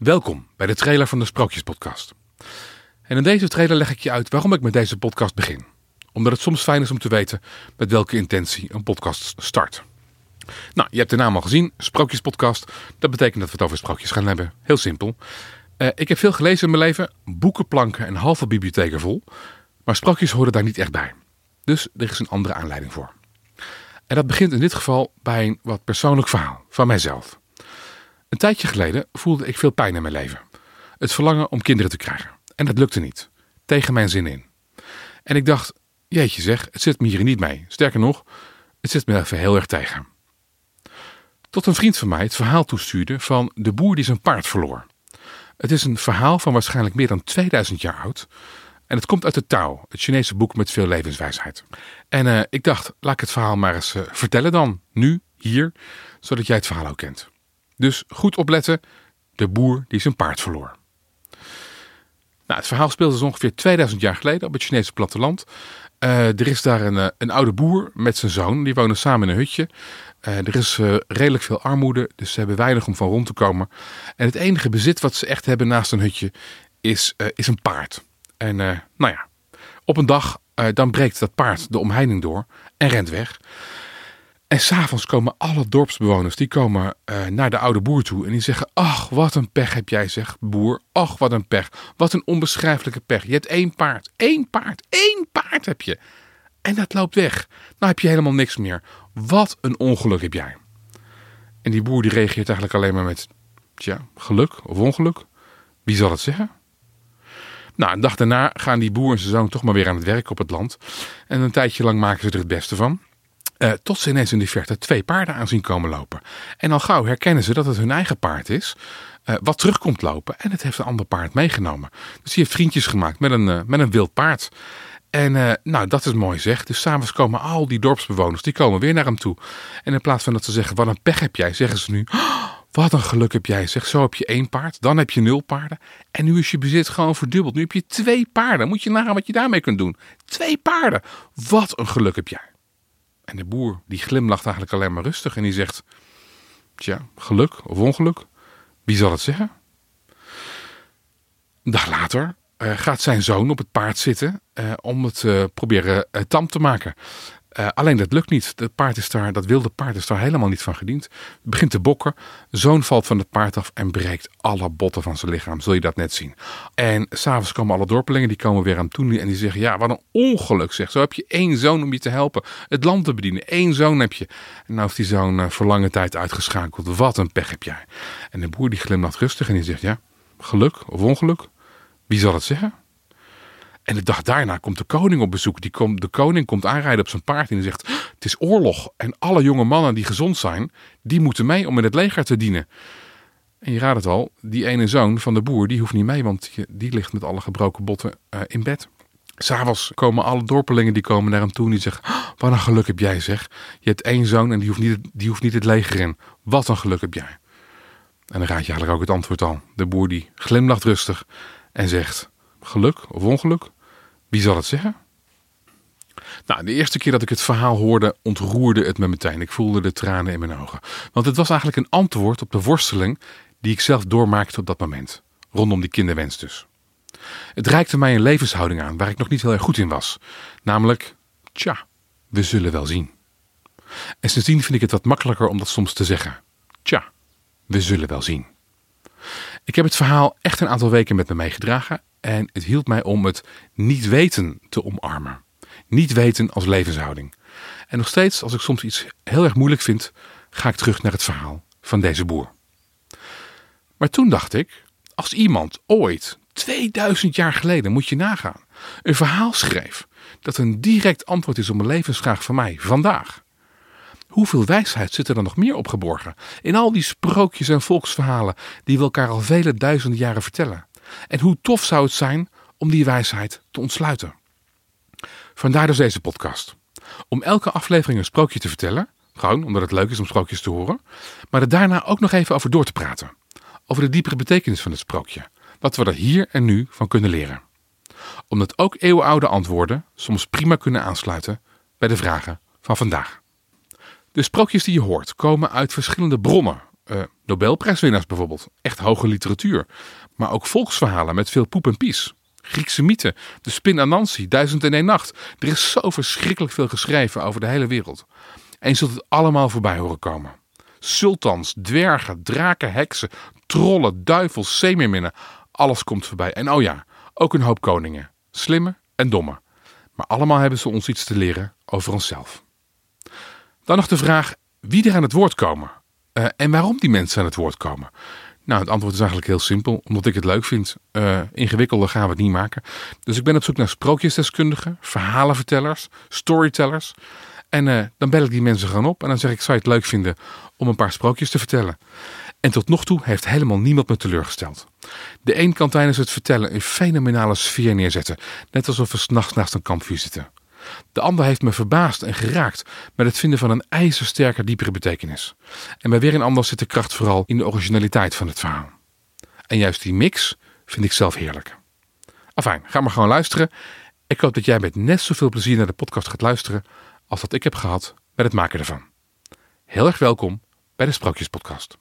Welkom bij de trailer van de Sprookjespodcast. En in deze trailer leg ik je uit waarom ik met deze podcast begin. Omdat het soms fijn is om te weten met welke intentie een podcast start. Nou, je hebt de naam al gezien, Sprookjespodcast. Dat betekent dat we het over sprookjes gaan hebben. Heel simpel. Uh, ik heb veel gelezen in mijn leven, boeken, planken en halve bibliotheken vol. Maar sprookjes horen daar niet echt bij. Dus er is een andere aanleiding voor. En dat begint in dit geval bij een wat persoonlijk verhaal van mijzelf. Een tijdje geleden voelde ik veel pijn in mijn leven. Het verlangen om kinderen te krijgen. En dat lukte niet. Tegen mijn zin in. En ik dacht, jeetje zeg, het zit me hier niet mee. Sterker nog, het zit me even heel erg tegen. Tot een vriend van mij het verhaal toestuurde van de boer die zijn paard verloor. Het is een verhaal van waarschijnlijk meer dan 2000 jaar oud. En het komt uit de Tao, het Chinese boek met veel levenswijsheid. En uh, ik dacht, laat ik het verhaal maar eens uh, vertellen dan, nu, hier, zodat jij het verhaal ook kent. Dus goed opletten, de boer die zijn paard verloor. Nou, het verhaal speelde dus ongeveer 2000 jaar geleden op het Chinese platteland. Uh, er is daar een, een, oude boer met zijn zoon, die wonen samen in een hutje. er is redelijk veel armoede, dus ze hebben weinig om van rond te komen. En het enige bezit wat ze echt hebben naast een hutje is, is een paard. En nou ja, op een dag dan breekt dat paard de omheining door en rent weg. En s'avonds komen alle dorpsbewoners, die komen uh, naar de oude boer toe en die zeggen, ach, wat een pech heb jij zeg, boer. Ach, wat een pech. Wat een onbeschrijfelijke pech. Je hebt één paard, één paard, één paard heb je. En dat loopt weg. Nou heb je helemaal niks meer. Wat een ongeluk heb jij. En die boer die reageert eigenlijk alleen maar met, tja, geluk of ongeluk. Wie zal het zeggen? Nou, een dag daarna gaan die boer en zijn zoon toch maar weer aan het werk op het land. En een tijdje lang maken ze er het beste van. Uh, tot ze ineens in de verte twee paarden aan zien komen lopen. En al gauw herkennen ze dat het hun eigen paard is. Uh, wat terugkomt lopen. En het heeft een ander paard meegenomen. Dus die heeft vriendjes gemaakt met een, uh, met een wild paard. En nou, dat is mooi zeg. Dus s'avonds komen al die dorpsbewoners, die komen weer naar hem toe. En in plaats van dat ze zeggen, wat een pech heb jij, zeggen ze nu... Oh, wat een geluk heb jij, zeg. Zo heb je één paard, dan heb je nul paarden. En nu is je bezit gewoon verdubbeld. Nu heb je twee paarden. Moet je nagaan wat je daarmee kunt doen. Twee paarden. Wat een geluk heb jij. En de boer die glimlacht eigenlijk alleen maar rustig en die zegt: Tja, geluk of ongeluk, wie zal het zeggen? Een dag later uh, gaat zijn zoon op het paard zitten uh, om het uh, proberen tam te maken. Uh, alleen dat lukt niet. Dat, paard is dat wilde paard is daar helemaal niet van gediend. Begint te bokken. Zoon valt van het paard af en breekt alle botten van zijn lichaam. Zul je dat net zien. En s'avonds komen alle dorpelingen. Die komen weer aan toe en die zeggen... Ja, wat een ongeluk zeg. Zo heb je één zoon om je te helpen. Het land te bedienen. Eén zoon heb je. En nou heeft die zoon uh, voor lange tijd uitgeschakeld. Wat een pech heb jij. En de boer die glimlacht rustig en die zegt... Ja, geluk of ongeluk? Wie zal het zeggen? En de dag daarna komt de koning op bezoek. Die komt, de koning komt aanrijden op zijn paard en zegt: Het is oorlog. En alle jonge mannen die gezond zijn, die moeten mee om in het leger te dienen. En je raadt het al, die ene zoon van de boer, die hoeft niet mee, want die ligt met alle gebroken botten uh, in bed. S'avonds komen alle dorpelingen die komen naar hem toe en die zeggen: oh, Wat een geluk heb jij, zeg. Je hebt één zoon en die hoeft, niet, die hoeft niet het leger in. Wat een geluk heb jij. En dan raad je eigenlijk ook het antwoord al. De boer die glimlacht rustig en zegt: Geluk of ongeluk? Wie zal het zeggen? Nou, de eerste keer dat ik het verhaal hoorde, ontroerde het me meteen. Ik voelde de tranen in mijn ogen. Want het was eigenlijk een antwoord op de worsteling die ik zelf doormaakte op dat moment. Rondom die kinderwens dus. Het reikte mij een levenshouding aan waar ik nog niet heel erg goed in was. Namelijk, tja, we zullen wel zien. En sindsdien vind ik het wat makkelijker om dat soms te zeggen. Tja, we zullen wel zien. Ik heb het verhaal echt een aantal weken met me meegedragen en het hielp mij om het niet weten te omarmen. Niet weten als levenshouding. En nog steeds, als ik soms iets heel erg moeilijk vind, ga ik terug naar het verhaal van deze boer. Maar toen dacht ik, als iemand ooit, 2000 jaar geleden, moet je nagaan, een verhaal schreef dat een direct antwoord is op een levensvraag van mij vandaag. Hoeveel wijsheid zit er dan nog meer opgeborgen in al die sprookjes en volksverhalen die we elkaar al vele duizenden jaren vertellen? En hoe tof zou het zijn om die wijsheid te ontsluiten? Vandaar dus deze podcast. Om elke aflevering een sprookje te vertellen, gewoon omdat het leuk is om sprookjes te horen, maar er daarna ook nog even over door te praten. Over de diepere betekenis van het sprookje, wat we er hier en nu van kunnen leren. Omdat ook eeuwenoude antwoorden soms prima kunnen aansluiten bij de vragen van vandaag. De sprookjes die je hoort komen uit verschillende bronnen, Uh, Nobelprijswinnaars bijvoorbeeld. Echt hoge literatuur. Maar ook volksverhalen met veel poep en pies. Griekse mythen, de spin Anansi, Duizend en één nacht. Er is zo verschrikkelijk veel geschreven over de hele wereld. En je zult het allemaal voorbij horen komen. Sultans, dwergen, draken, heksen, trollen, duivels, zeemeerminnen. Alles komt voorbij. En oh ja, ook een hoop koningen. Slimme en domme. Maar allemaal hebben ze ons iets te leren over onszelf. Dan nog de vraag wie er aan het woord komen. Uh, en waarom die mensen aan het woord komen. Nou, het antwoord is eigenlijk heel simpel. Omdat ik het leuk vind. Uh, ingewikkelder gaan we het niet maken. Dus ik ben op zoek naar sprookjesdeskundigen, verhalenvertellers, storytellers. En uh, dan bel ik die mensen gewoon op en dan zeg ik, zou je het leuk vinden om een paar sprookjes te vertellen? En tot nog toe heeft helemaal niemand me teleurgesteld. De een kan tijdens het vertellen een fenomenale sfeer neerzetten, net alsof we s'nachts naast een kampvuur zitten. De ander heeft me verbaasd en geraakt met het vinden van een ijzersterke diepere betekenis. En bij weer een ander zit de kracht vooral in de originaliteit van het verhaal. En juist die mix vind ik zelf heerlijk. Afijn, ga maar gewoon luisteren. Ik hoop dat jij met net zoveel plezier naar de podcast gaat luisteren als dat ik heb gehad met het maken ervan. Heel erg welkom bij de Sprookjespodcast.